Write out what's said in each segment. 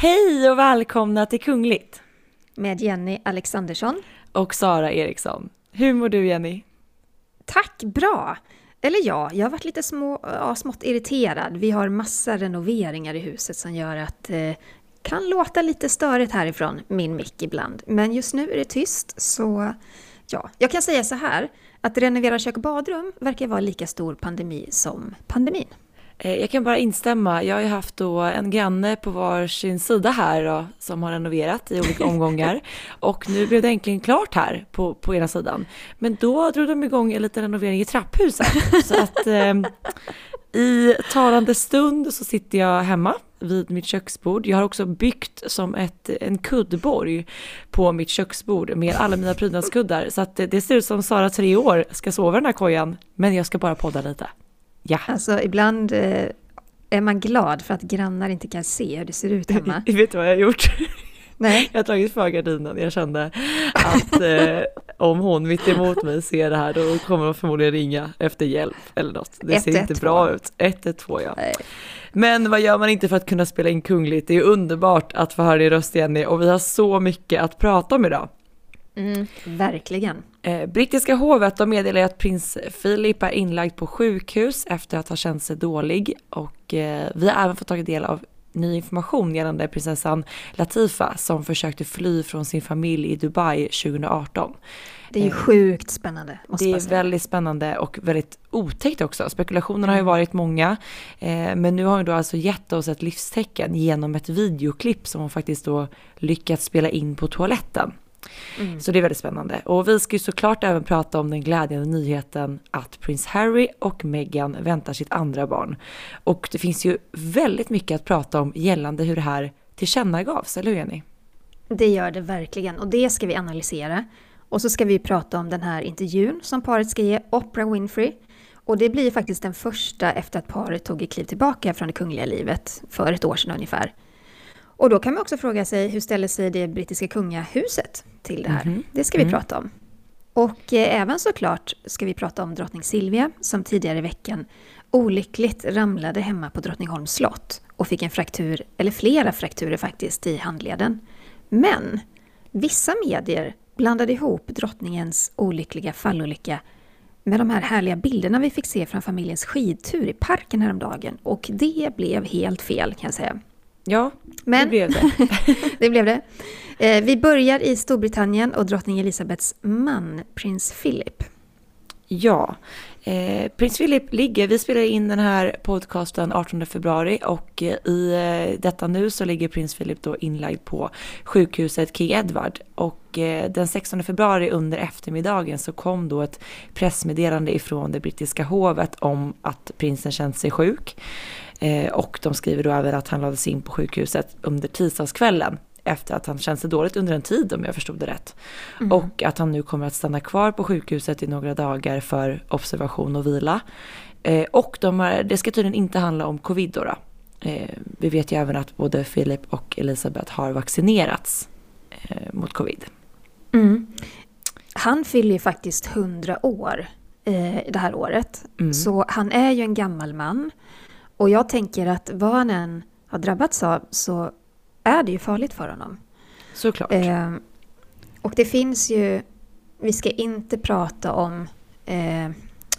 Hej och välkomna till Kungligt! Med Jenny Alexandersson. Och Sara Eriksson. Hur mår du Jenny? Tack, bra! Eller ja, jag har varit lite små, ja, smått irriterad. Vi har massa renoveringar i huset som gör att eh, kan låta lite störigt härifrån, min mick ibland. Men just nu är det tyst, så ja, jag kan säga så här, att renovera kök och badrum verkar vara lika stor pandemi som pandemin. Eh, jag kan bara instämma. Jag har ju haft då en granne på var sin sida här då, som har renoverat i olika omgångar. och nu blev det äntligen klart här på, på ena sidan. Men då drog de igång en liten renovering i trapphuset. så att eh, i talande stund så sitter jag hemma vid mitt köksbord. Jag har också byggt som ett, en kuddborg på mitt köksbord med alla mina prydnadskuddar. Så att det, ser ut som Sara tre år ska sova i den här kojan. Men jag ska bara podda lite. Ja. Alltså ibland eh, är man glad för att grannar inte kan se hur det ser ut hemma. Vet du vad jag har gjort? Nej. Jag har tagit för gardinen. Jag kände att eh, om hon mitt emot mig ser det här då kommer de förmodligen ringa efter hjälp eller något. Det ser ett, inte två. bra ut. 112 ja. Nej. Men vad gör man inte för att kunna spela in kungligt? Det är underbart att få höra din röst Jenny och vi har så mycket att prata om idag. Mm, verkligen. Eh, brittiska hovet meddelar att prins Philip är inlagd på sjukhus efter att ha känt sig dålig och eh, vi har även fått ta del av ny information gällande prinsessan Latifa som försökte fly från sin familj i Dubai 2018. Det är ju eh, sjukt spännande. det är väldigt spännande och väldigt otäckt också. Spekulationerna mm. har ju mm. varit många, eh, men nu har hon då alltså gett oss ett livstecken genom ett videoklipp som hon faktiskt då lyckats spela in på toaletten. Mm. Så det är väldigt spännande. Och vi ska ju såklart även prata om den glädjande nyheten att prins Harry och Meghan väntar sitt andra barn. Och det finns ju väldigt mycket att prata om gällande hur det här tillkännagavs, eller hur Jenny? Det gör det verkligen och det ska vi analysera. Och så ska vi prata om den här intervjun som paret ska ge Oprah Winfrey. Och det blir faktiskt den första efter att paret tog ett kliv tillbaka från det kungliga livet för ett år sedan ungefär. Och då kan man också fråga sig, hur ställer sig det brittiska kungahuset till det här? Mm -hmm. Det ska vi mm. prata om. Och eh, även såklart ska vi prata om drottning Silvia, som tidigare i veckan olyckligt ramlade hemma på Drottningholms slott och fick en fraktur, eller flera frakturer faktiskt, i handleden. Men vissa medier blandade ihop drottningens olyckliga fallolycka med de här härliga bilderna vi fick se från familjens skidtur i parken häromdagen och det blev helt fel kan jag säga. Ja, Men, det blev det. det blev det. Eh, vi börjar i Storbritannien och drottning Elisabeths man, prins Philip. Ja, eh, prins Philip ligger, vi spelar in den här podcasten 18 februari och eh, i eh, detta nu så ligger prins Philip då inlagd på sjukhuset King Edward och eh, den 16 februari under eftermiddagen så kom då ett pressmeddelande ifrån det brittiska hovet om att prinsen känt sig sjuk. Eh, och de skriver då även att han lades in på sjukhuset under tisdagskvällen efter att han känt sig dåligt under en tid om jag förstod det rätt. Mm. Och att han nu kommer att stanna kvar på sjukhuset i några dagar för observation och vila. Eh, och de har, det ska tydligen inte handla om covid då. då. Eh, vi vet ju även att både Philip och Elisabeth har vaccinerats eh, mot covid. Mm. Han fyller ju faktiskt 100 år eh, det här året. Mm. Så han är ju en gammal man. Och jag tänker att vad han än har drabbats av så är det ju farligt för honom. Såklart. Eh, och det finns ju, vi ska inte prata om, eh,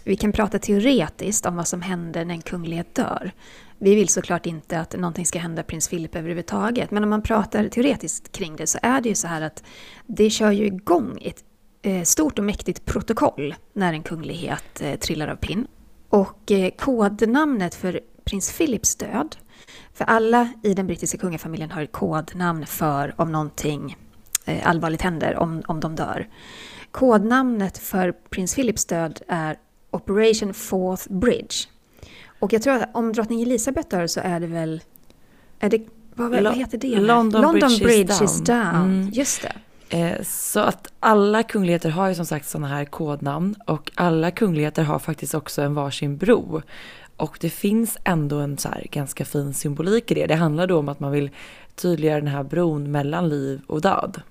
vi kan prata teoretiskt om vad som händer när en kunglighet dör. Vi vill såklart inte att någonting ska hända prins Philip överhuvudtaget, men om man pratar teoretiskt kring det så är det ju så här att det kör ju igång ett eh, stort och mäktigt protokoll när en kunglighet eh, trillar av pinn. Och eh, kodnamnet för prins Philips död. För alla i den brittiska kungafamiljen har ett kodnamn för om någonting eh, allvarligt händer, om, om de dör. Kodnamnet för prins Philips död är Operation Fourth Bridge. Och jag tror att om drottning Elizabeth dör så är det väl... Är det, vad, vad heter det? London, London Bridge, Bridge, is down. Is down. Mm. Just det. Eh, så att alla kungligheter har ju som sagt sådana här kodnamn och alla kungligheter har faktiskt också en varsin bro. Och det finns ändå en så ganska fin symbolik i det. Det handlar då om att man vill tydliggöra den här bron mellan liv och död.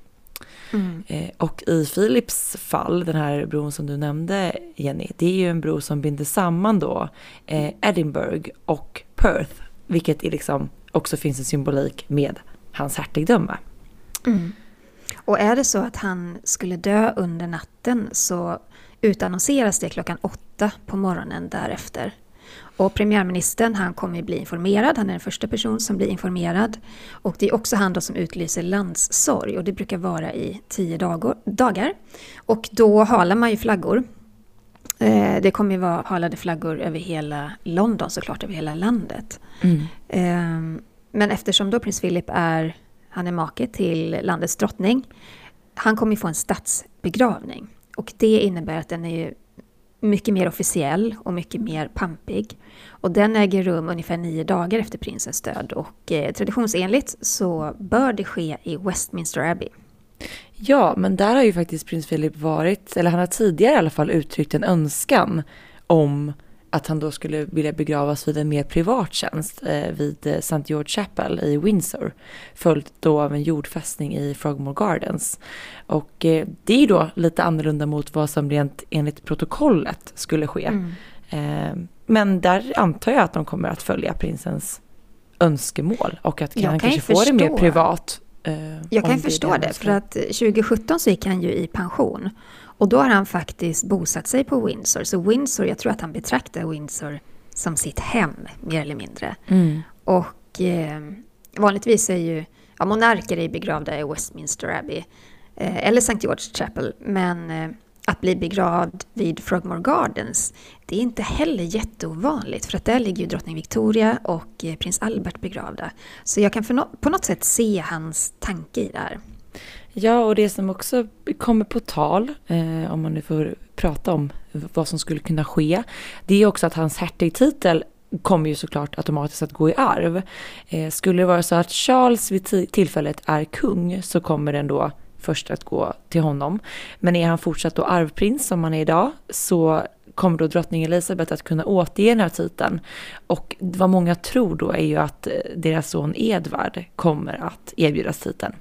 Mm. Eh, och i Philips fall, den här bron som du nämnde Jenny, det är ju en bro som binder samman då eh, Edinburgh och Perth, vilket är liksom också finns en symbolik med hans hertigdöme. Mm. Och är det så att han skulle dö under natten så utannonseras det klockan åtta på morgonen därefter. Och premiärministern han kommer bli informerad, han är den första person som blir informerad. Och det är också han då som utlyser landssorg och det brukar vara i tio dagar. Och då halar man ju flaggor. Eh, det kommer ju vara halade flaggor över hela London såklart, över hela landet. Mm. Ehm, men eftersom då prins Philip är, han är make till landets drottning, han kommer ju få en statsbegravning. Och det innebär att den är ju mycket mer officiell och mycket mer pampig. Och den äger rum ungefär nio dagar efter prinsens död och eh, traditionsenligt så bör det ske i Westminster Abbey. Ja, men där har ju faktiskt prins Philip varit, eller han har tidigare i alla fall uttryckt en önskan om att han då skulle vilja begravas vid en mer privat tjänst eh, vid eh, St. George Chapel i Windsor. Följt då av en jordfästning i Frogmore Gardens. Och eh, det är då lite annorlunda mot vad som rent enligt protokollet skulle ske. Mm. Eh, men där antar jag att de kommer att följa prinsens önskemål och att han kanske får det mer privat. Jag kan förstå det, det för att 2017 så gick han ju i pension. Och då har han faktiskt bosatt sig på Windsor. Så Windsor, jag tror att han betraktar Windsor som sitt hem, mer eller mindre. Mm. Och eh, vanligtvis är ju ja, monarker är begravda i Westminster Abbey eh, eller St. George Chapel. Men eh, att bli begravd vid Frogmore Gardens, det är inte heller jätteovanligt för att där ligger ju drottning Victoria och eh, prins Albert begravda. Så jag kan no på något sätt se hans tanke i det här. Ja, och det som också kommer på tal, eh, om man nu får prata om vad som skulle kunna ske, det är också att hans hertigtitel kommer ju såklart automatiskt att gå i arv. Eh, skulle det vara så att Charles vid tillfället är kung så kommer den då först att gå till honom. Men är han fortsatt då arvprins som han är idag så kommer då drottning Elizabeth att kunna återge den här titeln. Och vad många tror då är ju att eh, deras son Edvard kommer att erbjudas titeln.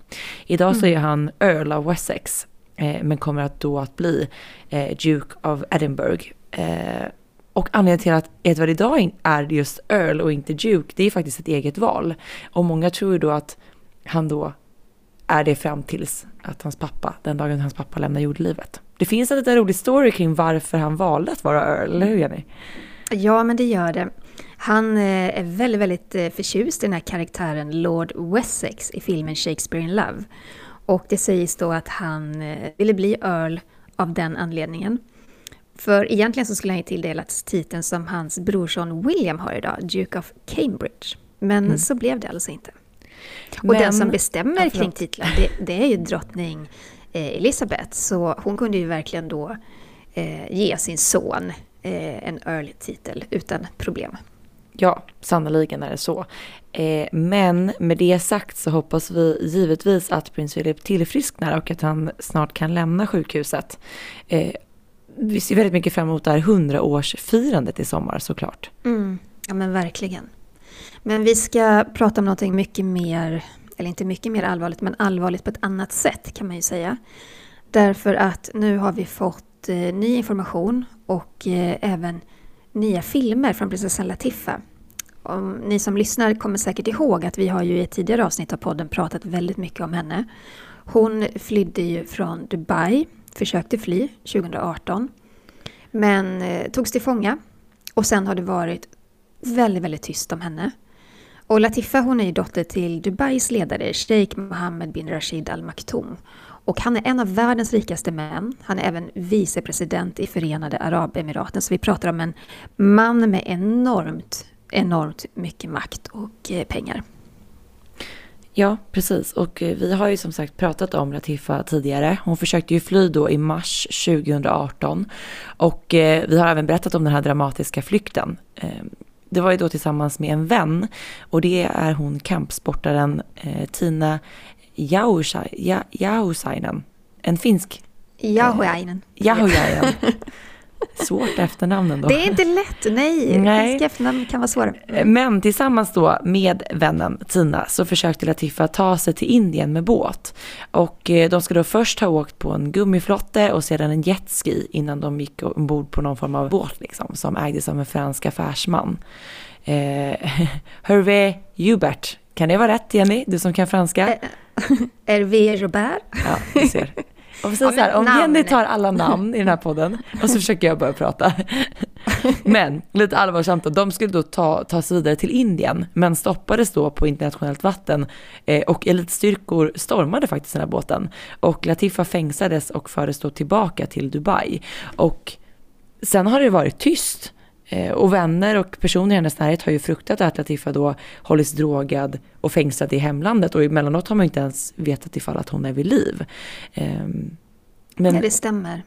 Idag så är mm. han Earl of Wessex, eh, men kommer att då att bli eh, Duke of Edinburgh. och anledningen till att Edward idag är just Earl och inte Duke, det är faktiskt ett eget val. Och många tror ju då att han då är det fram tills att hans pappa, den dagen hans pappa lämnar jordlivet. Det finns en liten rolig story kring varför han valde att vara Earl, eller hur Jenny? Ja, men det gör det. Han eh, är väldigt, väldigt eh, förtjust i den här karaktären Lord Wessex i filmen Shakespeare in Love. Och det sägs då att han eh, ville bli Earl av den anledningen. För egentligen så skulle han ju tilldelats titeln som hans brorson William har idag, Duke of Cambridge. Men mm. så blev det alltså inte. Och Men, den som bestämmer ja, kring titlar, det, det, är ju drottning Elisabeth. Så hon kunde ju verkligen då eh, ge sin son eh, en Earl-titel utan problem. Ja, sannoliken är det så. Eh, men med det sagt så hoppas vi givetvis att prins Philip tillfrisknar och att han snart kan lämna sjukhuset. Eh, vi ser väldigt mycket fram emot det här hundraårsfirandet i sommar såklart. Mm, ja men verkligen. Men vi ska prata om någonting mycket mer, eller inte mycket mer allvarligt, men allvarligt på ett annat sätt kan man ju säga. Därför att nu har vi fått eh, ny information och eh, även nya filmer från prinsessan Latifa. Om ni som lyssnar kommer säkert ihåg att vi har ju i ett tidigare avsnitt av podden pratat väldigt mycket om henne. Hon flydde ju från Dubai, försökte fly 2018, men eh, togs till fånga. Och sen har det varit väldigt, väldigt tyst om henne. Och Latifa hon är ju dotter till Dubais ledare Sheikh Mohammed bin Rashid Al Maktoum. Och han är en av världens rikaste män. Han är även vicepresident i Förenade Arabemiraten. Så vi pratar om en man med enormt, enormt mycket makt och eh, pengar. Ja, precis. Och eh, vi har ju som sagt pratat om Latifa tidigare. Hon försökte ju fly då i mars 2018. Och eh, vi har även berättat om den här dramatiska flykten. Ehm, det var ju då tillsammans med en vän och det är hon kampsportaren eh, Tina Jausainen. En finsk... Jauhainen. Jauhainen. Svårt efternamn ändå. Det är inte lätt, nej. nej. Finska efternamn kan vara svåra. Men tillsammans då med vännen Tina så försökte Latifa ta sig till Indien med båt. Och eh, de ska då först ha åkt på en gummiflotte och sedan en jetski innan de gick ombord på någon form av båt liksom, som ägdes av en fransk affärsman. Eh, Hervé Hubert, kan det vara rätt Jenny? Du som kan franska? Eh, Hervé Robert. Ja, du ser. Och så här, om Jenny tar alla namn i den här podden och så försöker jag börja prata. Men lite allvarsamt då, de skulle då ta, ta sig vidare till Indien men stoppades då på internationellt vatten eh, och elitstyrkor stormade faktiskt den här båten. Och Latifa fängslades och fördes då tillbaka till Dubai. Och sen har det varit tyst och vänner och personer i hennes närhet har ju fruktat att Latifa då hållits drogad och fängslad i hemlandet och emellanåt har man inte ens vetat ifall att hon är vid liv. Ehm, men... Ja, det stämmer.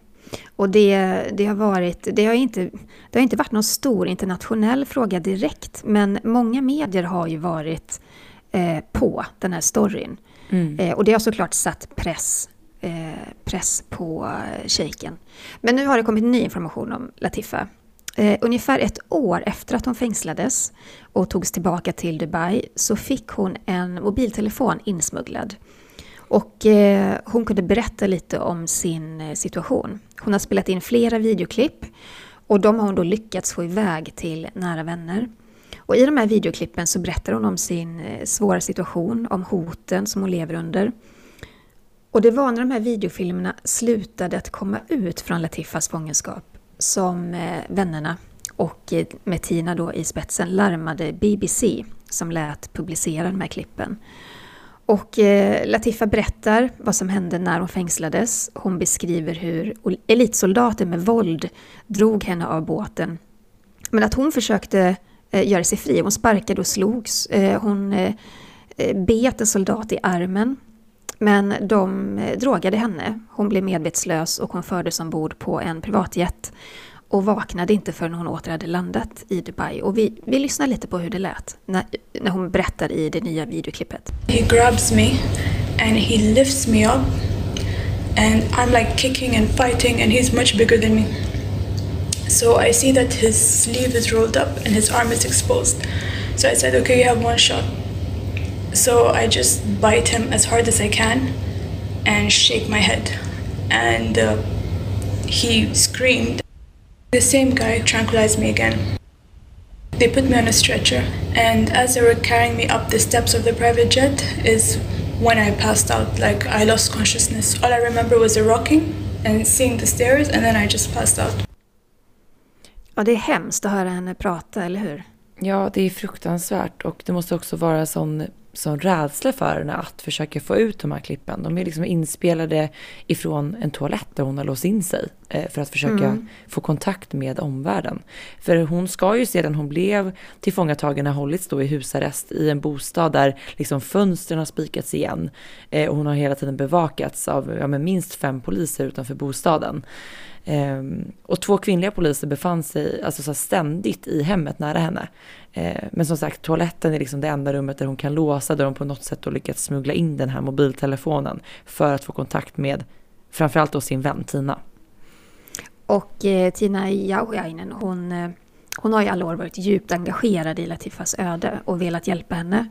Och det, det, har varit, det, har inte, det har inte varit någon stor internationell fråga direkt, men många medier har ju varit eh, på den här storyn. Mm. Eh, och det har såklart satt press, eh, press på eh, shejken. Men nu har det kommit ny information om Latifa. Eh, ungefär ett år efter att hon fängslades och togs tillbaka till Dubai så fick hon en mobiltelefon insmugglad. Och eh, hon kunde berätta lite om sin eh, situation. Hon har spelat in flera videoklipp och de har hon då lyckats få iväg till nära vänner. Och i de här videoklippen så berättar hon om sin eh, svåra situation, om hoten som hon lever under. Och det var när de här videofilmerna slutade att komma ut från Latifas fångenskap som eh, vännerna och eh, med Tina då i spetsen larmade BBC som lät publicera de här klippen. Och eh, Latifa berättar vad som hände när hon fängslades. Hon beskriver hur elitsoldater med våld drog henne av båten. Men att hon försökte göra sig fri. Hon sparkade och slogs. Hon bet en soldat i armen. Men de eh, drogade henne. Hon blev medvetslös och hon fördes ombord på en privatjet och vaknade inte förrän hon åter hade landat i Dubai. Och vi, vi lyssnar lite på hur det lät när, när hon berättar i det nya videoklippet. He grabs me and he lifts me up and I'm like kicking and fighting and he's much bigger than me. So I see that his sleeve is rolled up and his arm is exposed. So I said, okay, you have one shot. So I just bite him as hard as I can and shake my head. And uh, he screamed. The same guy tranquilized me again. They put me on a stretcher, and as they were carrying me up the steps of the private jet, is when I passed out. Like I lost consciousness. All I remember was the rocking and seeing the stairs, and then I just passed out. Ja, det är hemskt att höra henne prata, eller hur? Ja, det är fruktansvärt och det måste också vara sån sån rädsla för henne att försöka få ut de här klippen. De är liksom inspelade ifrån en toalett där hon har låst in sig för att försöka mm. få kontakt med omvärlden. För hon ska ju sedan hon blev tillfångatagen ha hållits då i husarrest i en bostad där liksom fönstren har spikats igen eh, och hon har hela tiden bevakats av ja, minst fem poliser utanför bostaden. Um, och två kvinnliga poliser befann sig alltså så ständigt i hemmet nära henne. Uh, men som sagt, toaletten är liksom det enda rummet där hon kan låsa, där hon på något sätt har lyckats smuggla in den här mobiltelefonen för att få kontakt med framförallt då sin vän Tina. Och eh, Tina Jauhiainen, hon, eh, hon har i alla år varit djupt engagerad i Latifas öde och velat hjälpa henne.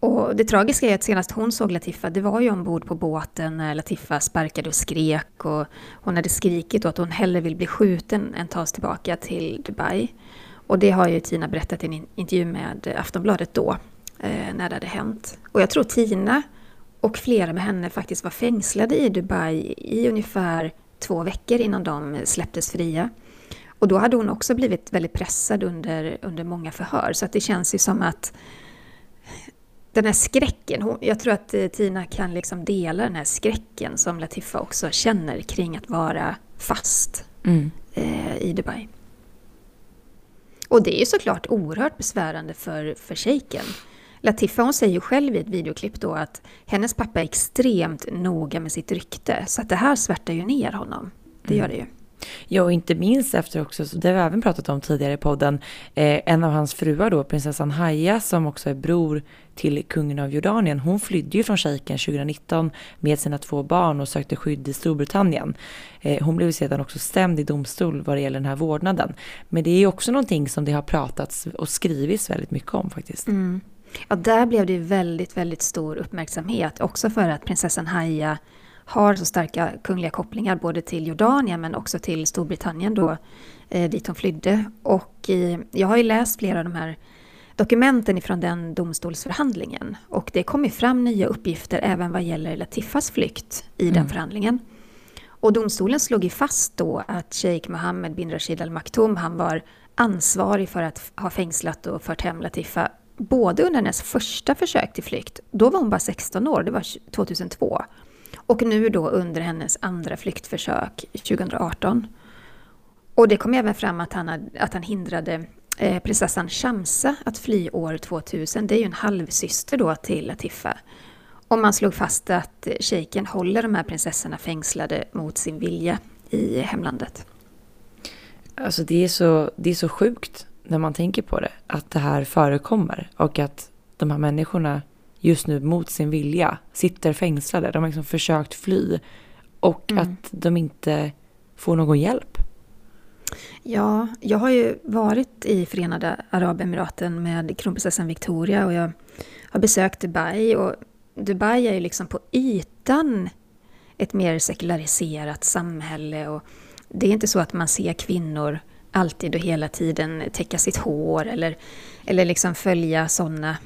Och det tragiska är att senast hon såg Latifa, det var ju ombord på båten när Latifa sparkade och skrek och hon hade skrikit att hon hellre vill bli skjuten än tas tillbaka till Dubai. Och det har ju Tina berättat i en intervju med Aftonbladet då, eh, när det hade hänt. Och jag tror Tina och flera med henne faktiskt var fängslade i Dubai i ungefär två veckor innan de släpptes fria. Och då hade hon också blivit väldigt pressad under, under många förhör, så att det känns ju som att den här skräcken, hon, jag tror att eh, Tina kan liksom dela den här skräcken som Latifa också känner kring att vara fast mm. eh, i Dubai. Och det är ju såklart oerhört besvärande för, för shejken. Latifa hon säger ju själv i ett videoklipp då att hennes pappa är extremt noga med sitt rykte. Så att det här svärtar ju ner honom. Det gör det ju. Ja, och inte minst efter också, det har vi även pratat om tidigare i podden, eh, en av hans fruar då, prinsessan Haya, som också är bror till kungen av Jordanien, hon flydde ju från shejken 2019 med sina två barn och sökte skydd i Storbritannien. Eh, hon blev sedan också stämd i domstol vad det gäller den här vårdnaden. Men det är ju också någonting som det har pratats och skrivits väldigt mycket om faktiskt. Mm. Ja, där blev det väldigt, väldigt stor uppmärksamhet, också för att prinsessan Haya har så starka kungliga kopplingar både till Jordanien men också till Storbritannien då, eh, dit hon flydde. Och eh, jag har ju läst flera av de här dokumenten ifrån den domstolsförhandlingen och det kom ju fram nya uppgifter även vad gäller Latifas flykt i mm. den förhandlingen. Och domstolen slog ju fast då att Sheikh Mohammed bin Rashid Al Maktoum, han var ansvarig för att ha fängslat och fört hem Latifa både under hennes första försök till flykt, då var hon bara 16 år, det var 2002, och nu då under hennes andra flyktförsök 2018. Och det kom även fram att han, hade, att han hindrade eh, prinsessan Shamsa att fly år 2000. Det är ju en halvsyster då till Latifa. Och man slog fast att shejken håller de här prinsessorna fängslade mot sin vilja i hemlandet. Alltså det är så, det är så sjukt när man tänker på det, att det här förekommer och att de här människorna just nu mot sin vilja sitter fängslade. De har liksom försökt fly och mm. att de inte får någon hjälp. Ja, jag har ju varit i Förenade Arabemiraten med kronprinsessan Victoria och jag har besökt Dubai och Dubai är ju liksom på ytan ett mer sekulariserat samhälle och det är inte så att man ser kvinnor alltid och hela tiden täcka sitt hår eller, eller liksom följa sådana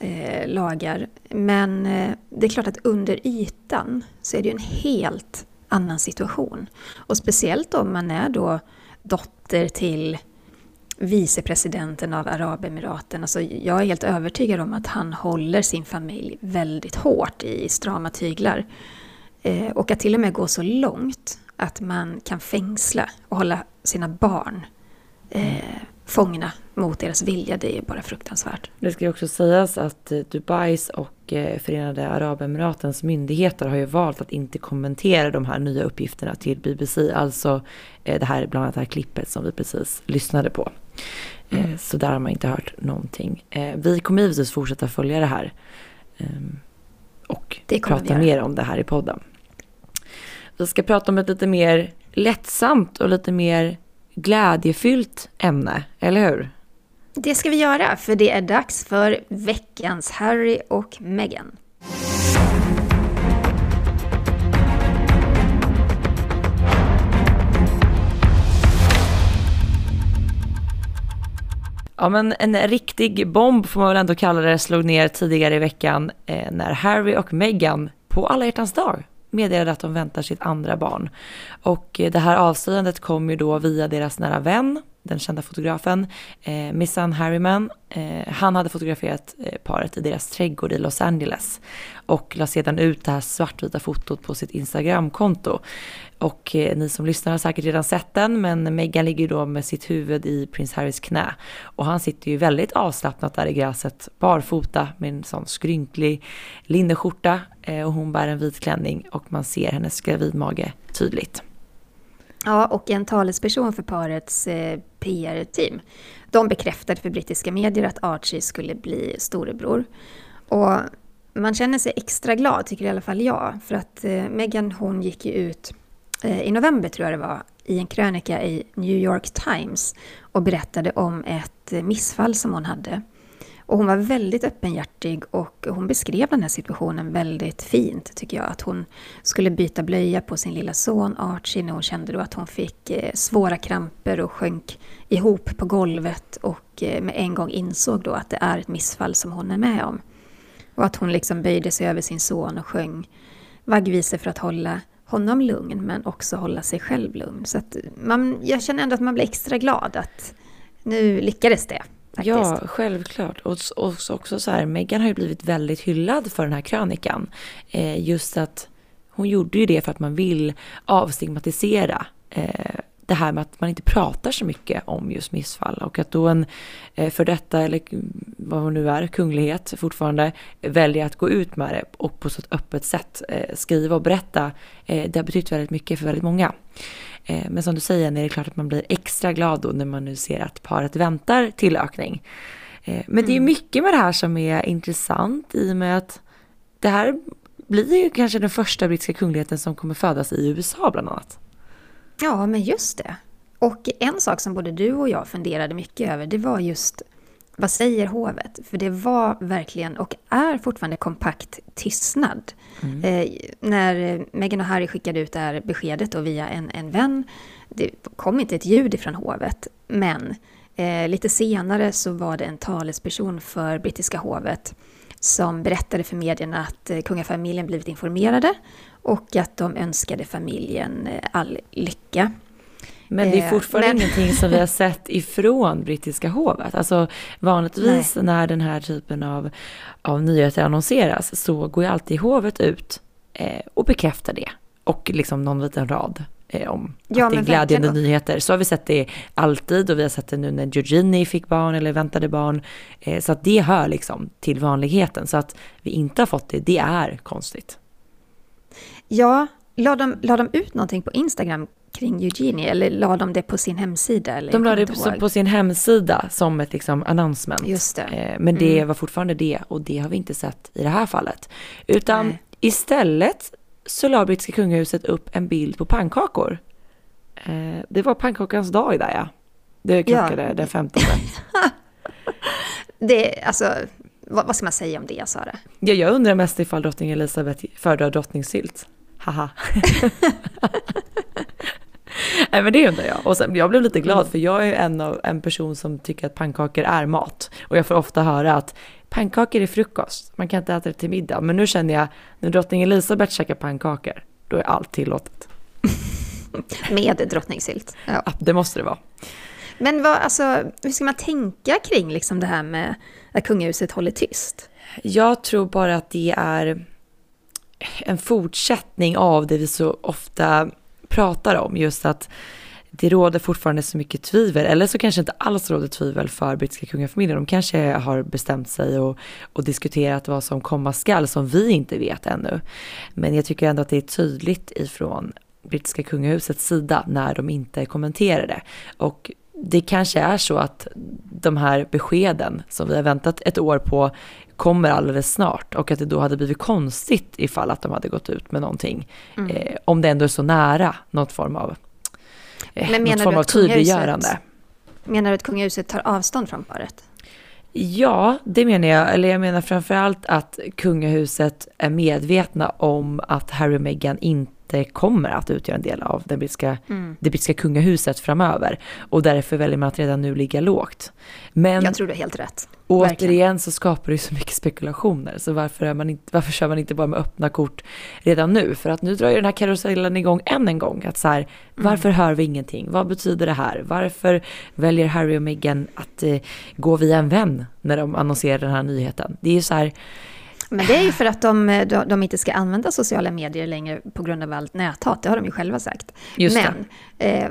eh, lagar. Men eh, det är klart att under ytan så är det ju en helt annan situation. Och speciellt om man är då dotter till vicepresidenten av Arabemiraten. Alltså jag är helt övertygad om att han håller sin familj väldigt hårt i strama tyglar. Eh, och att till och med gå så långt att man kan fängsla och hålla sina barn eh, fångna mot deras vilja. Det är bara fruktansvärt. Det ska ju också sägas att eh, Dubais och eh, Förenade Arabemiratens myndigheter har ju valt att inte kommentera de här nya uppgifterna till BBC. Alltså eh, det här, bland annat det här klippet som vi precis lyssnade på. Mm. Så där har man inte hört någonting. Vi kommer givetvis fortsätta följa det här. Ehm, och prata mer om det här i podden. Vi ska prata om ett lite mer lättsamt och lite mer glädjefyllt ämne, eller hur? Det ska vi göra, för det är dags för veckans Harry och Meghan. Ja men en riktig bomb får man väl ändå kalla det slog ner tidigare i veckan eh, när Harry och Meghan på alla hjärtans dag meddelade att de väntar sitt andra barn. Och eh, det här avslöjandet kom ju då via deras nära vän, den kända fotografen, eh, Missan Harriman. Eh, han hade fotograferat eh, paret i deras trädgård i Los Angeles och la sedan ut det här svartvita fotot på sitt Instagramkonto. Och eh, ni som lyssnar har säkert redan sett den, men Meghan ligger då med sitt huvud i prins Harrys knä. Och han sitter ju väldigt avslappnat där i gräset, barfota med en sån skrynklig linneskjorta eh, och hon bär en vit klänning och man ser hennes gravidmage tydligt. Ja, och en talesperson för parets eh, PR-team, de bekräftade för brittiska medier att Archie skulle bli storebror. Och man känner sig extra glad, tycker i alla fall jag, för att eh, Meghan hon gick ju ut eh, i november tror jag det var, i en krönika i New York Times och berättade om ett eh, missfall som hon hade. Och hon var väldigt öppenhjärtig och hon beskrev den här situationen väldigt fint tycker jag. Att hon skulle byta blöja på sin lilla son Archie när hon kände då att hon fick eh, svåra kramper och sjönk ihop på golvet och eh, med en gång insåg då att det är ett missfall som hon är med om. Och att hon liksom böjde sig över sin son och sjöng vaggvisor för att hålla honom lugn men också hålla sig själv lugn. Så att man, jag känner ändå att man blir extra glad att nu lyckades det. Faktiskt. Ja, självklart. Och, och också så här, Meghan har ju blivit väldigt hyllad för den här krönikan. Eh, just att hon gjorde ju det för att man vill avstigmatisera eh, det här med att man inte pratar så mycket om just missfall och att då en eh, för detta eller vad hon nu är, kunglighet fortfarande, väljer att gå ut med det och på så ett öppet sätt eh, skriva och berätta, det har betytt väldigt mycket för väldigt många. Men som du säger, är det klart att man blir extra glad då när man nu ser att paret väntar tillökning. Men det är mm. mycket med det här som är intressant i och med att det här blir ju kanske den första brittiska kungligheten som kommer födas i USA bland annat. Ja, men just det. Och en sak som både du och jag funderade mycket över, det var just vad säger hovet? För det var verkligen, och är fortfarande, kompakt tystnad. Mm. Eh, när Meghan och Harry skickade ut det här beskedet då via en, en vän, det kom inte ett ljud ifrån hovet, men eh, lite senare så var det en talesperson för brittiska hovet som berättade för medierna att eh, kungafamiljen blivit informerade och att de önskade familjen eh, all lycka. Men det är eh, fortfarande men... ingenting som vi har sett ifrån brittiska hovet. Alltså vanligtvis Nej. när den här typen av, av nyheter annonseras så går ju alltid hovet ut eh, och bekräftar det. Och liksom någon liten rad eh, om ja, att det är glädjande verkligen. nyheter. Så har vi sett det alltid och vi har sett det nu när Georgini fick barn eller väntade barn. Eh, så att det hör liksom till vanligheten. Så att vi inte har fått det, det är konstigt. Ja, la de, la de ut någonting på Instagram kring Eugenie eller la de det på sin hemsida? Eller de la det på, på, sin hemsida som ett liksom announcement. Just det. Eh, men det mm. var fortfarande det och det har vi inte sett i det här fallet. Utan Nej. istället så la brittiska kungahuset upp en bild på pannkakor. Eh, det var pannkakans dag där ja. Det krockade ja. den 15. det, alltså, vad, vad, ska man säga om det Sara? Ja, jag undrar mest ifall drottning Elizabeth föredrar drottningsylt. Haha. Nej men det undrar jag. Och sen, jag blev lite glad mm. för jag är en, av, en person som tycker att pannkakor är mat. Och jag får ofta höra att pannkakor är frukost, man kan inte äta det till middag. Men nu känner jag, när drottning Elisabeth käkar pannkakor, då är allt tillåtet. Med drottningsylt. Ja. ja, det måste det vara. Men vad, alltså, hur ska man tänka kring liksom det här med att kungahuset håller tyst? Jag tror bara att det är en fortsättning av det vi så ofta pratar om, just att det råder fortfarande så mycket tvivel, eller så kanske inte alls råder tvivel för brittiska kungafamiljen. De kanske har bestämt sig och, och diskuterat vad som komma skall som vi inte vet ännu. Men jag tycker ändå att det är tydligt ifrån brittiska kungahusets sida när de inte kommenterar det. Och det kanske är så att de här beskeden som vi har väntat ett år på kommer alldeles snart och att det då hade blivit konstigt ifall att de hade gått ut med någonting. Mm. Eh, om det ändå är så nära något form av, eh, Men något form av tydliggörande. Menar du att kungahuset tar avstånd från paret? Ja, det menar jag. Eller jag menar framförallt att kungahuset är medvetna om att Harry och Meghan inte inte kommer att utgöra en del av den brittiska, mm. det brittiska kungahuset framöver. Och därför väljer man att redan nu ligga lågt. Men jag tror du är helt rätt. Återigen så skapar det så mycket spekulationer. Så varför, är man inte, varför kör man inte bara med öppna kort redan nu? För att nu drar ju den här karusellen igång än en gång. Att så här, mm. varför hör vi ingenting? Vad betyder det här? Varför väljer Harry och Meghan att eh, gå via en vän när de annonserar den här nyheten? Det är ju så här, men det är ju för att de, de, inte ska använda sociala medier längre på grund av allt näthat. Det har de ju själva sagt. Just men, eh,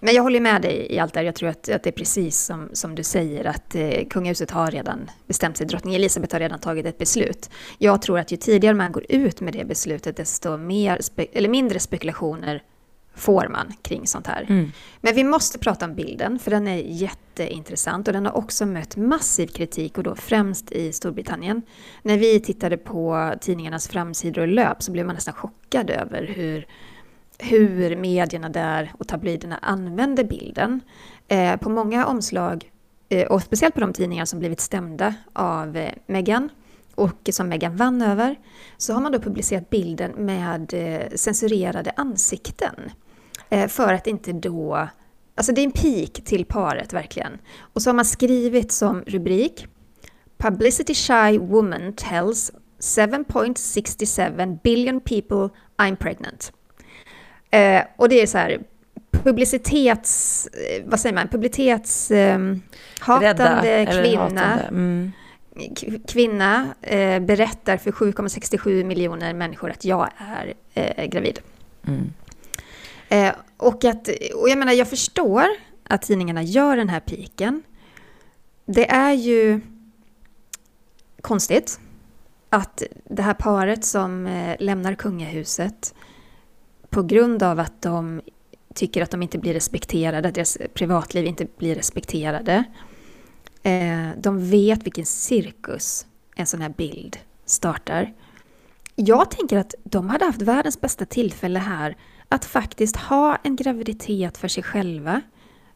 men jag håller med dig i allt det här. Jag tror att, att det är precis som, som du säger, att eh, kungahuset har redan bestämt sig. Drottning Elisabeth har redan tagit ett beslut. Jag tror att ju tidigare man går ut med det beslutet, desto mer eller mindre spekulationer får man kring sånt här. Mm. Men vi måste prata om bilden, för den är jätteintressant och den har också mött massiv kritik och då främst i Storbritannien. När vi tittade på tidningarnas framsidor och löp så blev man nästan chockad över hur, hur medierna där och tabloiderna använde bilden. Eh, på många omslag, eh, och speciellt på de tidningar som blivit stämda av eh, Meghan, och som Meghan vann över, så har man då publicerat bilden med eh, censurerade ansikten. Eh, för att inte då... Alltså det är en pik till paret verkligen. Och så har man skrivit som rubrik Publicity shy woman tells 7.67 billion people I'm pregnant. Eh, och det är så här publicitets... Eh, vad säger man? Publicitets... Eh, hatande kvinna. Mm. Kvinna eh, berättar för 7,67 miljoner människor att jag är eh, gravid. Mm. Eh, och, att, och jag menar, jag förstår att tidningarna gör den här piken. Det är ju konstigt att det här paret som eh, lämnar kungahuset på grund av att de tycker att de inte blir respekterade, att deras privatliv inte blir respekterade. Eh, de vet vilken cirkus en sån här bild startar. Jag tänker att de hade haft världens bästa tillfälle här att faktiskt ha en graviditet för sig själva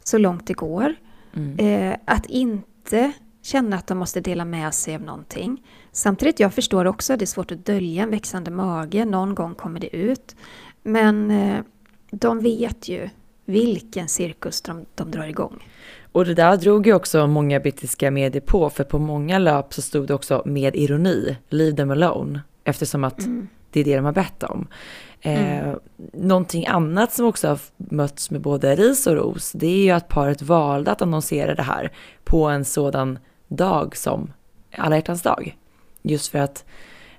så långt det går. Mm. Eh, att inte känna att de måste dela med sig av någonting. Samtidigt, jag förstår också att det är svårt att dölja en växande mage, någon gång kommer det ut. Men eh, de vet ju vilken cirkus de, de drar igång. Och det där drog ju också många brittiska medier på, för på många löp så stod det också med ironi, leave them alone, eftersom att mm. det är det de har bett om. Eh, mm. någonting annat som också har mötts med både ris och ros, det är ju att paret valde att annonsera det här på en sådan dag som alla hjärtans dag. Just för att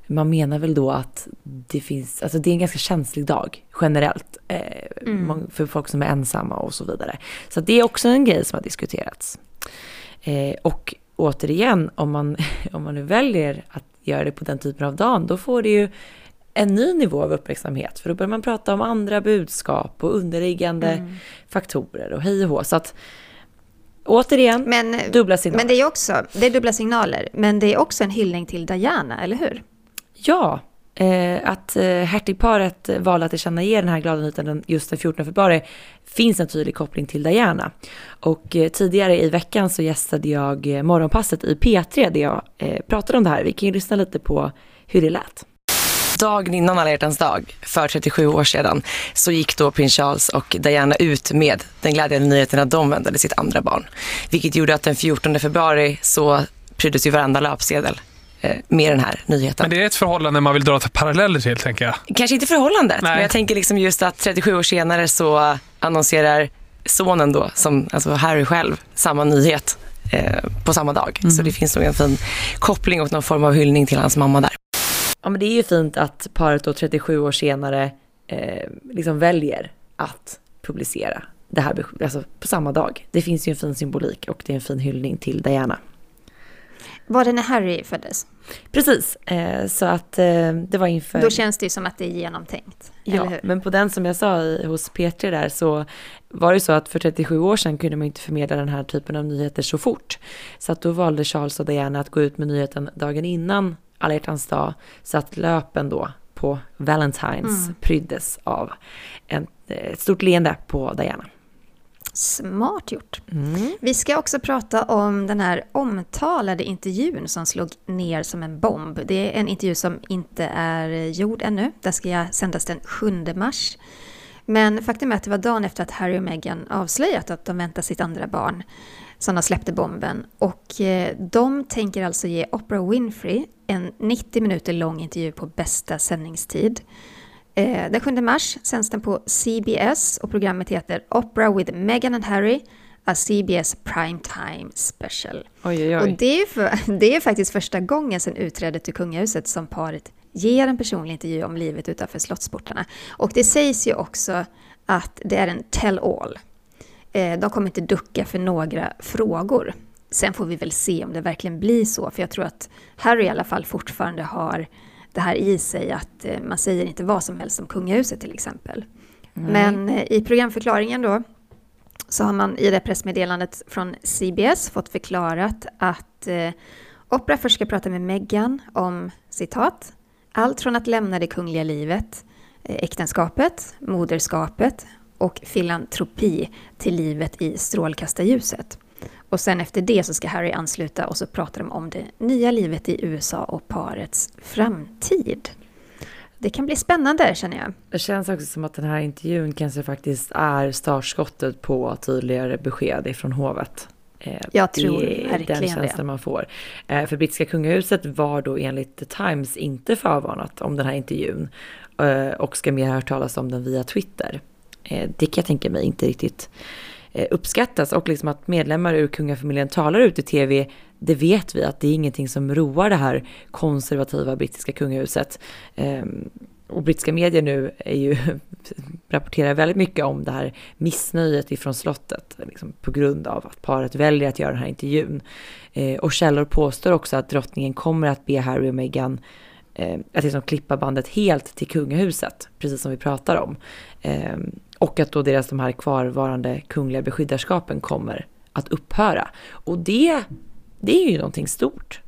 man menar väl då att det finns, alltså det är en ganska känslig dag generellt eh, mm. för folk som är ensamma och så vidare. Så det är också en grej som har diskuterats. Eh, och återigen, om man, om man nu väljer att göra det på den typen av dagen, då får det ju en ny nivå av uppmärksamhet. För då börjar man prata om andra budskap och underliggande mm. faktorer och hej och hå. Så att återigen, men, dubbla signaler. Men det är också, det är dubbla signaler. Men det är också en hyllning till Diana, eller hur? Ja, eh, att eh, hertigparet valde att tillkännage den här glada nyheten just den 14 februari finns en tydlig koppling till Diana. Och eh, tidigare i veckan så gästade jag eh, Morgonpasset i P3 där jag eh, pratade om det här. Vi kan ju lyssna lite på hur det lät. Dagen innan alla hjärtans dag, för 37 år sedan, så gick då prins Charles och Diana ut med den glädjande nyheten att de väntade sitt andra barn. Vilket gjorde att den 14 februari så pryddes ju varenda löpsedel med den här nyheten. Men det är ett förhållande man vill dra till paralleller till, tänker jag. Kanske inte förhållandet, Nej. men jag tänker liksom just att 37 år senare så annonserar sonen då, som, alltså Harry själv, samma nyhet eh, på samma dag. Mm. Så det finns nog en fin koppling och någon form av hyllning till hans mamma där. Ja, men det är ju fint att paret då 37 år senare eh, liksom väljer att publicera det här alltså på samma dag. Det finns ju en fin symbolik och det är en fin hyllning till Diana. Var det när Harry föddes? Precis, eh, så att eh, det var inför... Då känns det ju som att det är genomtänkt, Ja, men på den som jag sa hos P3 där så var det så att för 37 år sedan kunde man inte förmedla den här typen av nyheter så fort. Så att då valde Charles och Diana att gå ut med nyheten dagen innan alla hjärtans dag, så att löpen då på Valentines mm. pryddes av en, ett stort leende på Diana. Smart gjort. Mm. Vi ska också prata om den här omtalade intervjun som slog ner som en bomb. Det är en intervju som inte är gjord ännu. Den ska sändas den 7 mars. Men faktum är att det var dagen efter att Harry och Meghan avslöjat att de väntar sitt andra barn som de släppte bomben. Och eh, de tänker alltså ge Oprah Winfrey en 90 minuter lång intervju på bästa sändningstid. Eh, den 7 mars sänds den på CBS och programmet heter Opera with Meghan and Harry, a CBS Primetime Special. Oj, oj, oj. Och det är, för, det är faktiskt första gången sedan utträdet till kungahuset som paret ger en personlig intervju om livet utanför slottsportarna. Och det sägs ju också att det är en tell-all. Eh, de kommer inte ducka för några frågor. Sen får vi väl se om det verkligen blir så, för jag tror att Harry i alla fall fortfarande har det här i sig att eh, man säger inte vad som helst om kungahuset till exempel. Mm. Men eh, i programförklaringen då så har man i det pressmeddelandet från CBS fått förklarat att eh, Oprah först ska prata med Meghan om citat allt från att lämna det kungliga livet, eh, äktenskapet, moderskapet och filantropi till livet i strålkastarljuset. Och sen efter det så ska Harry ansluta och så pratar de om det nya livet i USA och parets framtid. Det kan bli spännande känner jag. Det känns också som att den här intervjun kanske faktiskt är startskottet på tydligare besked ifrån hovet. Eh, jag tror det verkligen den känslan det. man får. Eh, för brittiska kungahuset var då enligt The Times inte förvarnat om den här intervjun eh, och ska mer hört talas om den via Twitter. Det kan jag tänka mig inte riktigt Eh, uppskattas och liksom att medlemmar ur kungafamiljen talar ut i tv, det vet vi att det är ingenting som roar det här konservativa brittiska kungahuset. Ehm, och brittiska medier nu är ju, rapporterar väldigt mycket om det här missnöjet ifrån slottet liksom på grund av att paret väljer att göra den här intervjun. Eh, och källor påstår också att drottningen kommer att be Harry och Meghan eh, att liksom klippa bandet helt till kungahuset, precis som vi pratar om. Eh, och att då deras de här kvarvarande kungliga beskyddarskapen kommer att upphöra. Och det, det är ju någonting stort.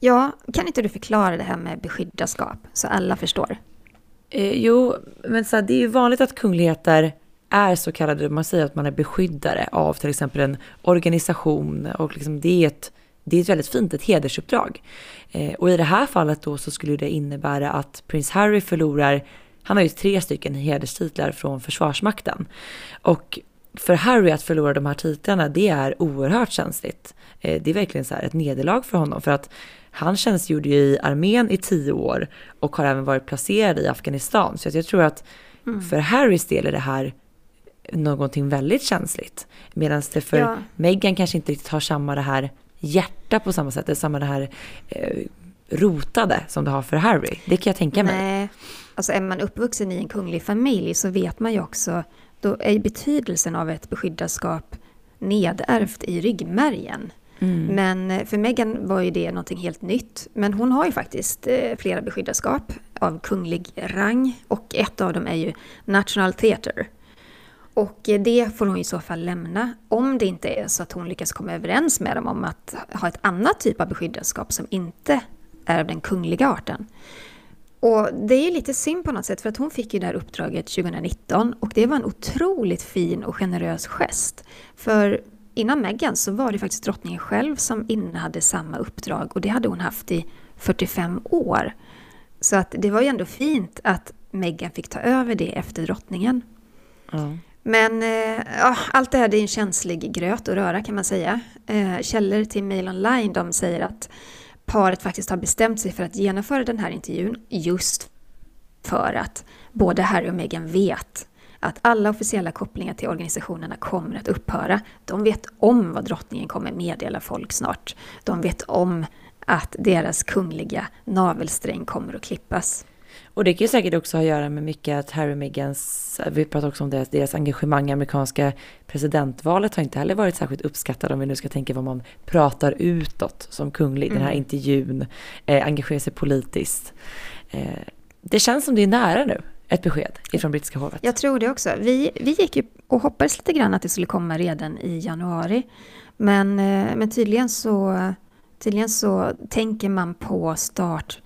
Ja, kan inte du förklara det här med beskyddarskap så alla förstår? Eh, jo, men så här, det är ju vanligt att kungligheter är så kallade, man säger att man är beskyddare av till exempel en organisation och liksom det är ett, det är ett väldigt fint, ett hedersuppdrag. Eh, och i det här fallet då så skulle det innebära att prins Harry förlorar, han har ju tre stycken hederstitlar från Försvarsmakten. Och för Harry att förlora de här titlarna, det är oerhört känsligt. Eh, det är verkligen så ett nederlag för honom för att han tjänstgjorde ju i armén i tio år och har även varit placerad i Afghanistan. Så jag tror att mm. för Harrys del är det här någonting väldigt känsligt. Medan det för ja. Meghan kanske inte riktigt har samma det här hjärta på samma sätt, samma det här eh, rotade som det har för Harry. Det kan jag tänka mig. Nej, alltså är man uppvuxen i en kunglig familj så vet man ju också, då är betydelsen av ett beskyddarskap nedärvt i ryggmärgen. Mm. Men eh, för Meghan var ju det någonting helt nytt. Men hon har ju faktiskt eh, flera beskyddarskap av kunglig rang och ett av dem är ju National Theatre. Och det får hon i så fall lämna om det inte är så att hon lyckas komma överens med dem om att ha ett annat typ av beskyddarskap som inte är av den kungliga arten. Och det är lite synd på något sätt för att hon fick ju det här uppdraget 2019 och det var en otroligt fin och generös gest. För innan Meghan så var det faktiskt drottningen själv som innehade samma uppdrag och det hade hon haft i 45 år. Så att det var ju ändå fint att Meghan fick ta över det efter drottningen. Mm. Men eh, ah, allt det här är en känslig gröt att röra kan man säga. Eh, källor till Mail Online de säger att paret faktiskt har bestämt sig för att genomföra den här intervjun just för att både Harry och Meghan vet att alla officiella kopplingar till organisationerna kommer att upphöra. De vet om vad drottningen kommer meddela folk snart. De vet om att deras kungliga navelsträng kommer att klippas. Och det kan ju säkert också ha att göra med mycket att Harry och Meghans, vi pratar också om deras, deras engagemang i amerikanska presidentvalet har inte heller varit särskilt uppskattat om vi nu ska tänka vad man pratar utåt som kunglig, mm. den här mm. intervjun, eh, engagerar sig politiskt. Eh, det känns som det är nära nu ett besked ifrån brittiska hovet. Jag tror det också. Vi, vi gick ju och hoppades lite grann att det skulle komma redan i januari. Men, eh, men tydligen, så, tydligen så tänker man på start,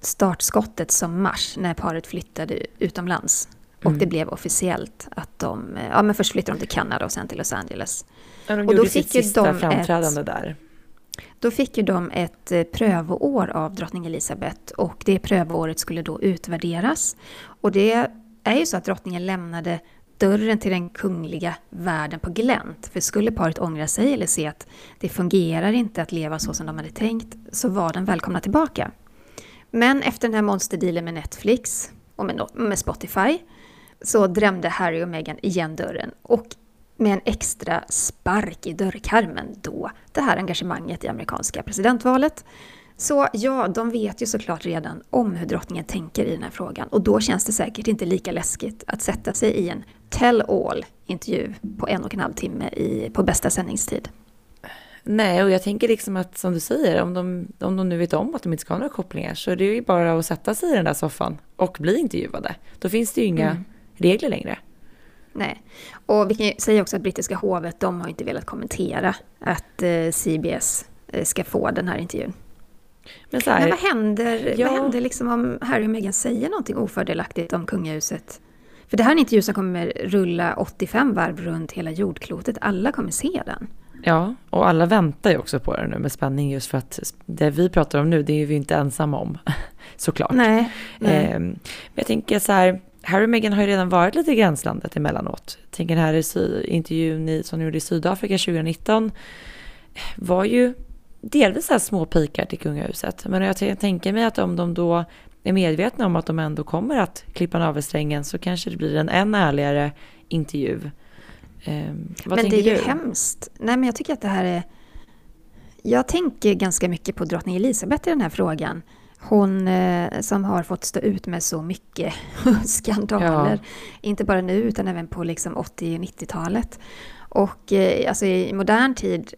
startskottet som mars när paret flyttade utomlands. Och mm. det blev officiellt att de, ja men först flyttade de till Kanada och sen till Los Angeles. Ja, de och då fick sitt sista framträdande ett, där. Då fick ju de ett eh, prövoår av drottning Elizabeth och det prövoåret skulle då utvärderas. Och det är ju så att drottningen lämnade dörren till den kungliga världen på glänt. För skulle paret ångra sig eller se att det fungerar inte att leva så som de hade tänkt så var den välkomna tillbaka. Men efter den här monsterdealen med Netflix och med Spotify så drämde Harry och Meghan igen dörren och med en extra spark i dörrkarmen då det här engagemanget i amerikanska presidentvalet. Så ja, de vet ju såklart redan om hur drottningen tänker i den här frågan och då känns det säkert inte lika läskigt att sätta sig i en tell-all intervju på en och en halv timme i, på bästa sändningstid. Nej, och jag tänker liksom att som du säger, om de, om de nu vet om att de inte ska ha några kopplingar så är det ju bara att sätta sig i den där soffan och bli intervjuade. Då finns det ju inga mm. regler längre. Nej. Och vi kan ju säga också att brittiska hovet, de har inte velat kommentera att eh, CBS eh, ska få den här intervjun. Men, här, Men vad händer, ja. vad händer liksom om Harry och Meghan säger någonting ofördelaktigt om kungahuset? För det här är en intervju som kommer rulla 85 varv runt hela jordklotet. Alla kommer se den. Ja, och alla väntar ju också på den nu med spänning just för att det vi pratar om nu, det är vi inte ensamma om. Såklart. Nej. nej. Eh, men jag tänker så här, Harry och Meghan har ju redan varit lite i gränslandet emellanåt. Jag tänker den här intervjun som de gjorde i Sydafrika 2019 var ju delvis så här små pikar till kungahuset. Men jag tänker mig att om de då är medvetna om att de ändå kommer att klippa navelsträngen så kanske det blir en än ärligare intervju. Eh, men det är ju du? hemskt. Nej men jag tycker att det här är... Jag tänker ganska mycket på drottning Elisabeth i den här frågan. Hon eh, som har fått stå ut med så mycket skandaler. Ja. Inte bara nu utan även på liksom 80 och 90-talet. Och eh, alltså i modern tid,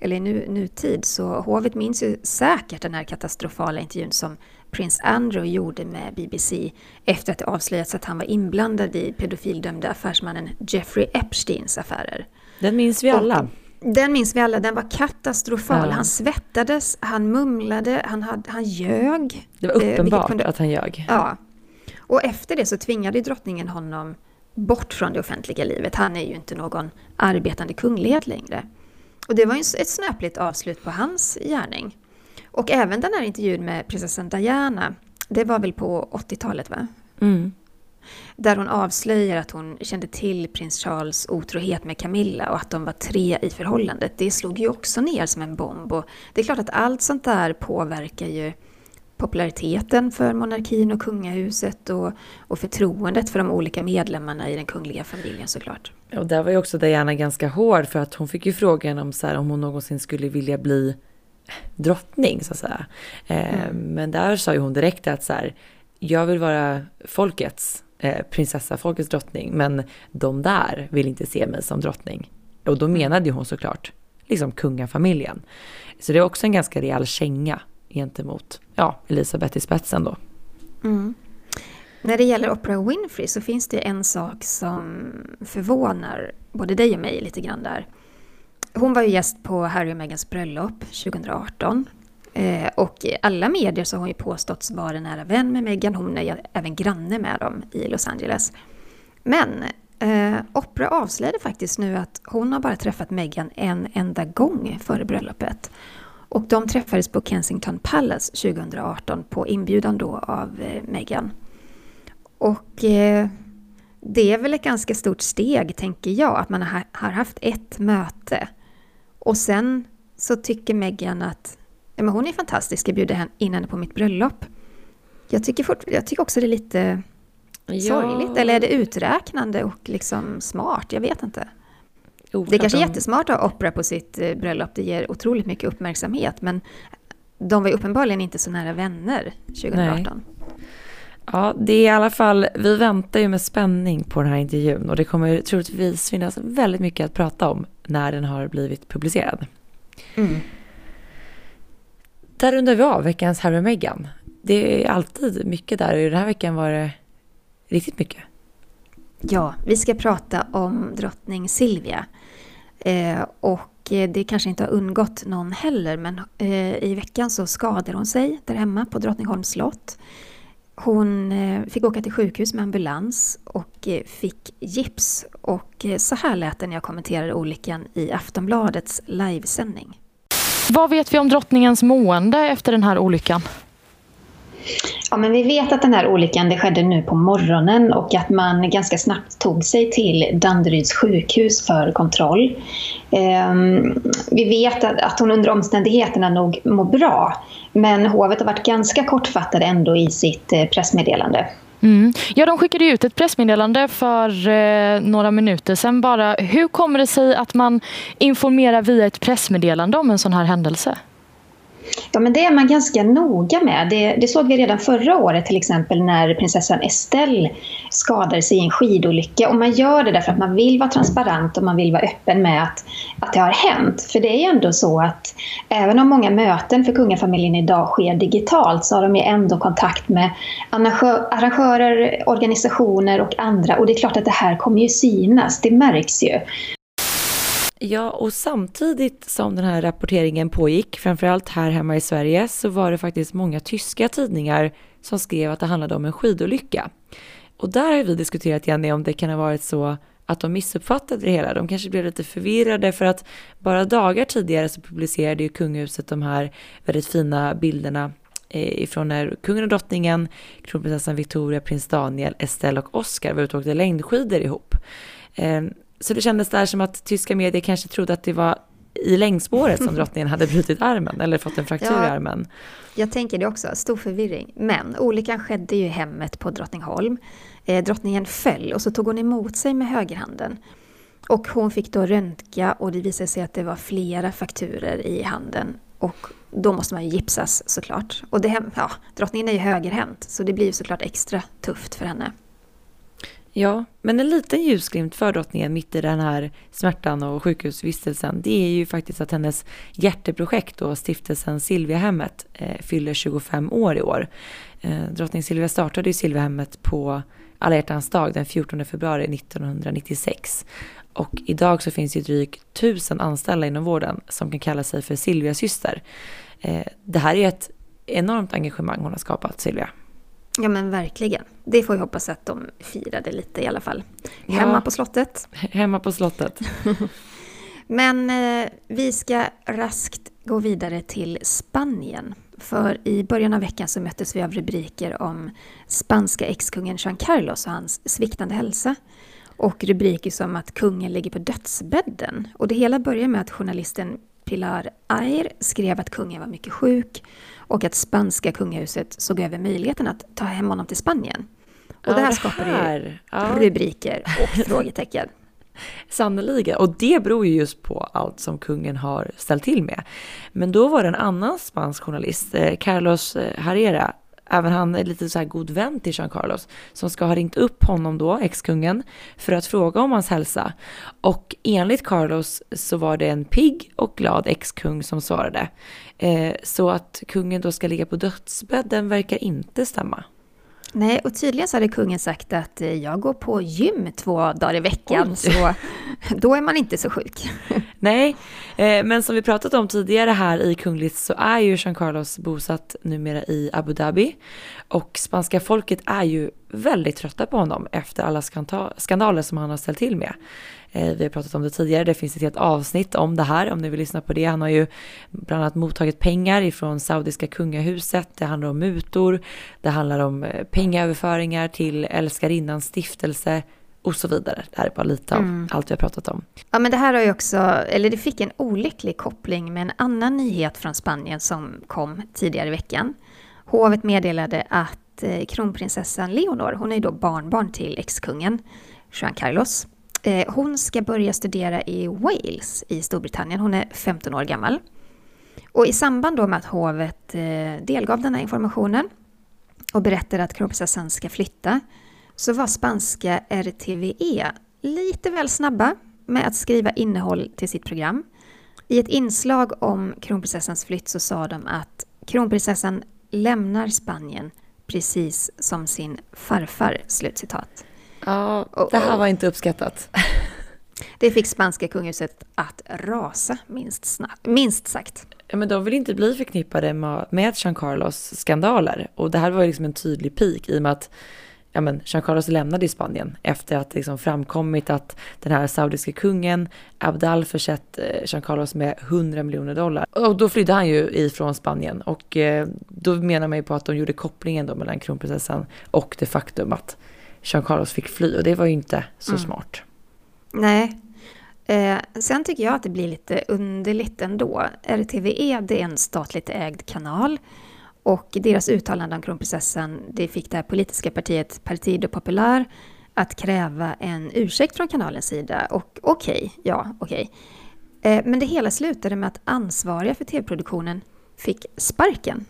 eller i nu, nutid, så hovet minns ju säkert den här katastrofala intervjun som prins Andrew gjorde med BBC efter att det avslöjats att han var inblandad i pedofildömde affärsmannen Jeffrey Epsteins affärer. Den minns vi alla. Och den minns vi alla, den var katastrofal. Ja. Han svettades, han mumlade, han, hade, han ljög. Det var eh, uppenbart kunde, att han ljög. Ja. Och efter det så tvingade drottningen honom bort från det offentliga livet. Han är ju inte någon arbetande kunglighet längre. Och det var ju ett snöpligt avslut på hans gärning. Och även den här intervjun med prinsessan Diana, det var väl på 80-talet va? Mm. Där hon avslöjar att hon kände till prins Charles otrohet med Camilla och att de var tre i förhållandet. Det slog ju också ner som en bomb. Och det är klart att allt sånt där påverkar ju populariteten för monarkin och kungahuset och, och förtroendet för de olika medlemmarna i den kungliga familjen såklart. Och där var ju också Diana ganska hård för att hon fick ju frågan om, så här, om hon någonsin skulle vilja bli drottning så att säga. Eh, mm. Men där sa ju hon direkt att så här, jag vill vara folkets eh, prinsessa, folkets drottning, men de där vill inte se mig som drottning. Och då menade hon såklart liksom kungafamiljen. Så det är också en ganska rejäl känga gentemot ja, Elisabeth i spetsen då. Mm. När det gäller Oprah Winfrey så finns det en sak som förvånar både dig och mig lite grann där. Hon var ju gäst på Harry och Meghans bröllop 2018 Eh, och alla medier så har hon ju påståtts vara en nära vän med Meghan, hon är även granne med dem i Los Angeles. Men eh, Oprah avslöjade faktiskt nu att hon har bara träffat Meghan en enda gång före bröllopet. Och de träffades på Kensington Palace 2018 på inbjudan då av eh, Meghan. Och eh, det är väl ett ganska stort steg, tänker jag, att man har haft ett möte. Och sen så tycker Meghan att ja, men hon är fantastisk, jag bjuder in henne på mitt bröllop. Jag tycker, fort, jag tycker också det är lite ja. sorgligt, eller är det uträknande och liksom smart? Jag vet inte. Jo, det är kanske är jättesmart att ha opera på sitt eh, bröllop, det ger otroligt mycket uppmärksamhet, men de var ju uppenbarligen inte så nära vänner 2018. Nej. Ja, det är i alla fall, vi väntar ju med spänning på den här intervjun och det kommer troligtvis finnas väldigt mycket att prata om när den har blivit publicerad. Mm. Där rundar vi av veckans Harry och Meghan. Det är alltid mycket där och den här veckan var det riktigt mycket. Ja, vi ska prata om drottning Silvia. Eh, och det kanske inte har undgått någon heller, men eh, i veckan så skadade hon sig där hemma på Drottningholms slott. Hon eh, fick åka till sjukhus med ambulans och eh, fick gips. Och eh, så här lät det när jag kommenterade olyckan i Aftonbladets livesändning. Vad vet vi om drottningens mående efter den här olyckan? Ja, men vi vet att den här olyckan det skedde nu på morgonen och att man ganska snabbt tog sig till Danderyds sjukhus för kontroll. Ehm, vi vet att, hon under omständigheterna nog mår bra men hovet har varit ganska kortfattade ändå i sitt eh, pressmeddelande. Mm. Ja, de skickade ut ett pressmeddelande för eh, några minuter sedan bara. Hur kommer det sig att man informerar via ett pressmeddelande om en sån här händelse? Ja, men det är man ganska noga med. Det, det, såg vi redan förra året till exempel när prinsessan Estelle skadade sig i en skidolycka. Och man gör det därför att man vill vara transparent och man vill vara öppen med att, att det har hänt. För det är ju ändå så att även om många möten för kungafamiljen idag sker digitalt så har de ju ändå kontakt med arrangörer, organisationer och andra. Och det är klart att det här kommer ju synas, det märks ju. Ja, och samtidigt som den här rapporteringen pågick, framförallt här hemma i Sverige, så var det faktiskt många tyska tidningar som skrev att det handlade om en skidolycka. Och där har vi diskuterat, Jenny, om det kan ha varit så att de missuppfattade det hela. De kanske blev lite förvirrade för att bara dagar tidigare så publicerade ju kungahuset de här väldigt fina bilderna eh, ifrån när kungen och drottningen, kronprinsessan Victoria, prins Daniel, Estelle och Oscar var ute och åkte längdskidor ihop. Ehm, så det kändes där som att tyska medier kanske trodde att det var i längdspåret som drottningen hade brutit armen eller fått en fraktur ja, i armen. Jag tänker det också, stor förvirring. Men olyckan skedde ju i hemmet på Drottningholm. Eh, drottningen föll och så tog hon emot sig med högerhanden. Och hon fick då röntga och det visade sig att det var flera frakturer i handen. Och då måste man ju gipsas såklart. Och det, ja, drottningen är ju högerhänt, så det blir ju såklart extra tufft för henne. Ja, men en liten ljusglimt för drottningen mitt i den här smärtan och sjukhusvistelsen, det är ju faktiskt att hennes hjärteprojekt och stiftelsen Silviahemmet eh, fyller 25 år i år. Eh, drottning Silvia startade ju Silviahemmet på alla hjärtans dag den 14 februari 1996. Och idag så finns ju drygt tusen anställda inom vården som kan kalla sig för Silvias syster. Eh, det här är ett enormt engagemang hon har skapat, Silvia. Ja men verkligen. Det får vi hoppas att de firade lite i alla fall. Hemma Ja. på slottet. Hemma på slottet. Men eh, vi ska raskt gå vidare till Spanien. För i början av veckan så möttes vi av rubriker om spanska ex-kungen Juan Carlos och hans sviktande hälsa. Och rubriker som att kungen ligger på dödsbädden. Och det hela börjar med att journalisten Pilar Air skrev att kungen var mycket sjuk och att spanska kungahuset såg över möjligheten att ta hem honom till Spanien. Och det här skapade ju ja, rubriker och frågetecken. Sannoliken. Och det beror ju just på allt som kungen har ställt till med. Men då var det en annan spansk journalist, eh, Carlos eh, Herrera, även han är lite så här god vän till Jean Carlos, som ska ha ringt upp honom då, ex-kungen, för att fråga om hans hälsa. Och enligt Carlos så var det en pigg och glad ex-kung som svarade. Eh, så att kungen då ska ligga på dödsbädden verkar inte stämma. Nej, och tydligen så hade kungen sagt att eh, jag går på gym två dagar i veckan, Oj. så då är man inte så sjuk. Nej, eh, men som vi pratat om tidigare här i Kungligt så är ju Jean Carlos bosatt numera i Abu Dhabi. Och spanska folket är ju väldigt trötta på honom efter alla skandaler som han har ställt till med. Eh, vi har pratat om det tidigare, det finns ett helt avsnitt om det här om ni vill lyssna på det. Han har ju bland annat mottagit pengar ifrån saudiska kungahuset, det handlar om mutor, det handlar om eh, pengaöverföringar till älskarinnans stiftelse och så vidare. Det här är bara lite av allt vi har pratat om. Ja, men det här har ju också, eller det fick en olycklig koppling med en annan nyhet från Spanien som kom tidigare i veckan. Hovet meddelade att eh, kronprinsessan Leonor, hon är ju då barnbarn till ex-kungen Juan Carlos. Eh, hon ska börja studera i Wales i Storbritannien. Hon är 15 år gammal. Och i samband då med att hovet eh, delgav den här informationen och berättade att kronprinsessan ska flytta så var spanska RTVE lite väl snabba med att skriva innehåll till sitt program. I ett inslag om kronprinsessans flytt så sa de att kronprinsessan lämnar Spanien precis som sin farfar. Slutcitat. Ja, Och- det här var inte uppskattat. Det fick spanska kungahuset att rasa, minst, snabbt, minst sagt. Ja, men de vill inte bli förknippade med, Jean Carlos skandaler. Och det här var ju liksom en tydlig peak i och med att ja, men Jean Carlos lämnade i Spanien efter att det liksom framkommit att den här saudiska kungen Abdal försett eh, Jean Carlos med 100 miljoner dollar. Och då flydde han ju ifrån Spanien och eh, då menar man ju på att de gjorde kopplingen då mellan kronprinsessan och det faktum att Jean Carlos fick fly och det var ju inte så smart. Nej. Eh, sen tycker jag att det blir lite underligt ändå. RTVE det är en statligt ägd kanal och deras uttalande om kronprinsessan det fick det här politiska partiet Partido Popular att kräva en ursäkt från kanalens sida. Och okej, ja okej. Eh, men det hela slutade med att ansvariga för tv-produktionen fick sparken.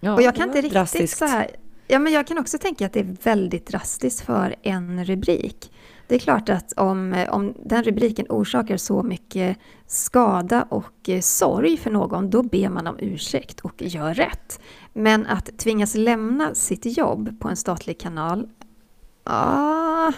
Ja, Och jag kan inte riktigt drastiskt. så här... Ja, men jag kan också tänka att det är väldigt drastiskt för en rubrik. Det är klart att om, om den rubriken orsakar så mycket skada och eh, sorg för någon, då ber man om ursäkt och gör rätt. Men att tvingas lämna sitt jobb på en statlig kanal, ah,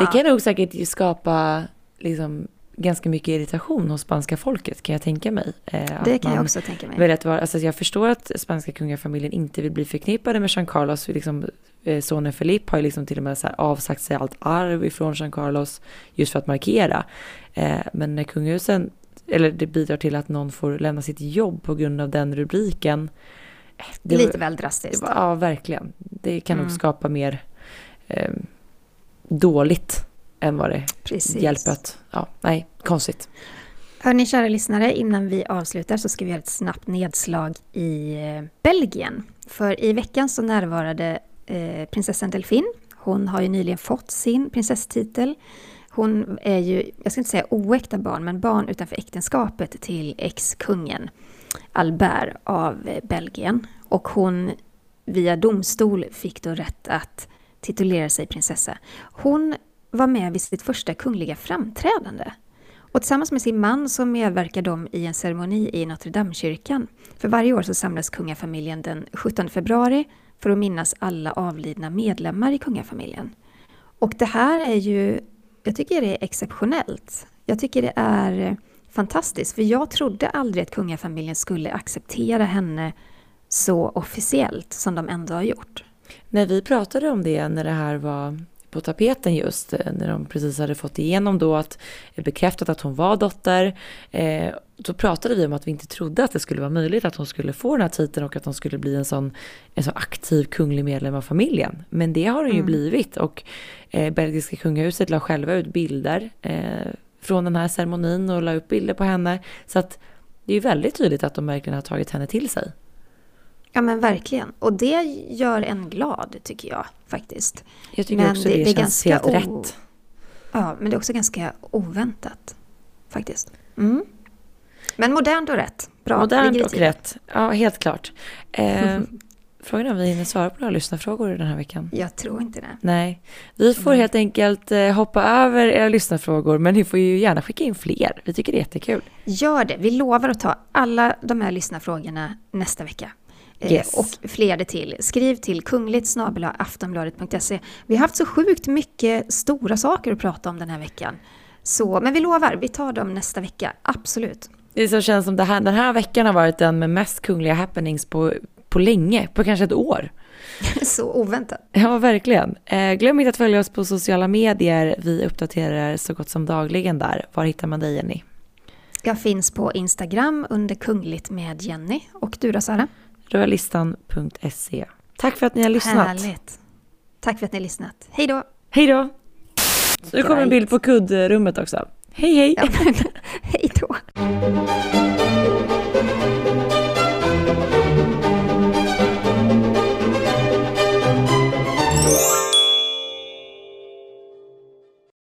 Det kan nog säkert skapa liksom, ganska mycket irritation hos spanska folket kan jag tänka mig. Eh, det kan jag också tänka mig. väljer att vara, alltså jag förstår att spanska kungafamiljen inte vill bli förknippade med Jean Carlos. Liksom, eh, sonen Felipe har ju liksom till och med så avsagt sig allt arv ifrån Jean Carlos just för att markera. Eh, men när kungahusen, eller det bidrar till att någon får lämna sitt jobb på grund av den rubriken. eh, det Lite var- väl drastiskt. var, ja, verkligen. Det kan Mm. nog skapa mer eh, dåligt än vad det Precis. hjälper att... Ja, nej, konstigt. Hörni kära lyssnare, innan vi avslutar så ska vi göra ett snabbt nedslag i eh, Belgien. För i veckan så närvarade eh, prinsessan Delphine. Hon har ju nyligen fått sin prinsesstitel. Hon är ju, jag ska inte säga oäkta barn, men barn utanför äktenskapet till ex-kungen. Albert av Belgien. Och hon via domstol fick då rätt att titulera sig prinsessa. Hon var med vid sitt första kungliga framträdande. Och tillsammans med sin man så medverkar de i en ceremoni i Notre Dame-kyrkan. För varje år så samlas kungafamiljen den 17 februari för att minnas alla avlidna medlemmar i kungafamiljen. Och det här är ju, jag tycker det är exceptionellt. Jag tycker det är fantastiskt, för jag trodde aldrig att kungafamiljen skulle acceptera henne så officiellt som de ändå har gjort. När vi pratade om det när det här var på tapeten just, eh, när de precis hade fått igenom då att eh, bekräftat att hon var dotter, eh, då pratade vi om att vi inte trodde att det skulle vara möjligt att hon skulle få den här titeln och att hon skulle bli en sån, en sån aktiv kunglig medlem av familjen. Men det har hon ju mm. blivit och eh, belgiska kungahuset la själva ut bilder eh, från den här ceremonin och la upp bilder på henne. Så att det är ju väldigt tydligt att de verkligen har tagit henne till sig. Ja men verkligen. Och det gör en glad tycker jag faktiskt. Jag tycker men också det, det, det känns helt rätt. Ja, men det är också ganska oväntat faktiskt. Mm. Men modernt och rätt. Bra. Modernt och rätt. Ja, helt klart. Eh, Frågan är om vi hinner svara på några lyssnarfrågor den här veckan. Jag tror inte det. Nej. Vi får helt enkelt eh, hoppa över era lyssnarfrågor, men ni får ju gärna skicka in fler. Vi tycker det är jättekul. Gör det. Vi lovar att ta alla de här lyssnarfrågorna nästa vecka. Eh, yes. Och fler det till. Skriv till kungligt aftonbladet.se. Vi har haft så sjukt mycket stora saker att prata om den här veckan. Så, men vi lovar, vi tar dem nästa vecka. Absolut. Det så känns som det här, den här veckan har varit den med mest kungliga happenings på, på länge, på kanske ett år. så oväntat. Ja, verkligen. Eh, glöm inte att följa oss på sociala medier. Vi uppdaterar så gott som dagligen där. Var hittar man dig, Jenny? Jag finns på Instagram under kungligt med Jenny. Och du då, Sara? rödlistan.se. Tack för att ni har lyssnat. Härligt. Tack för att ni har lyssnat. Hej då! Hej då! Det kommer en bild på kuddrummet också. Hej hej! Ja, hej då!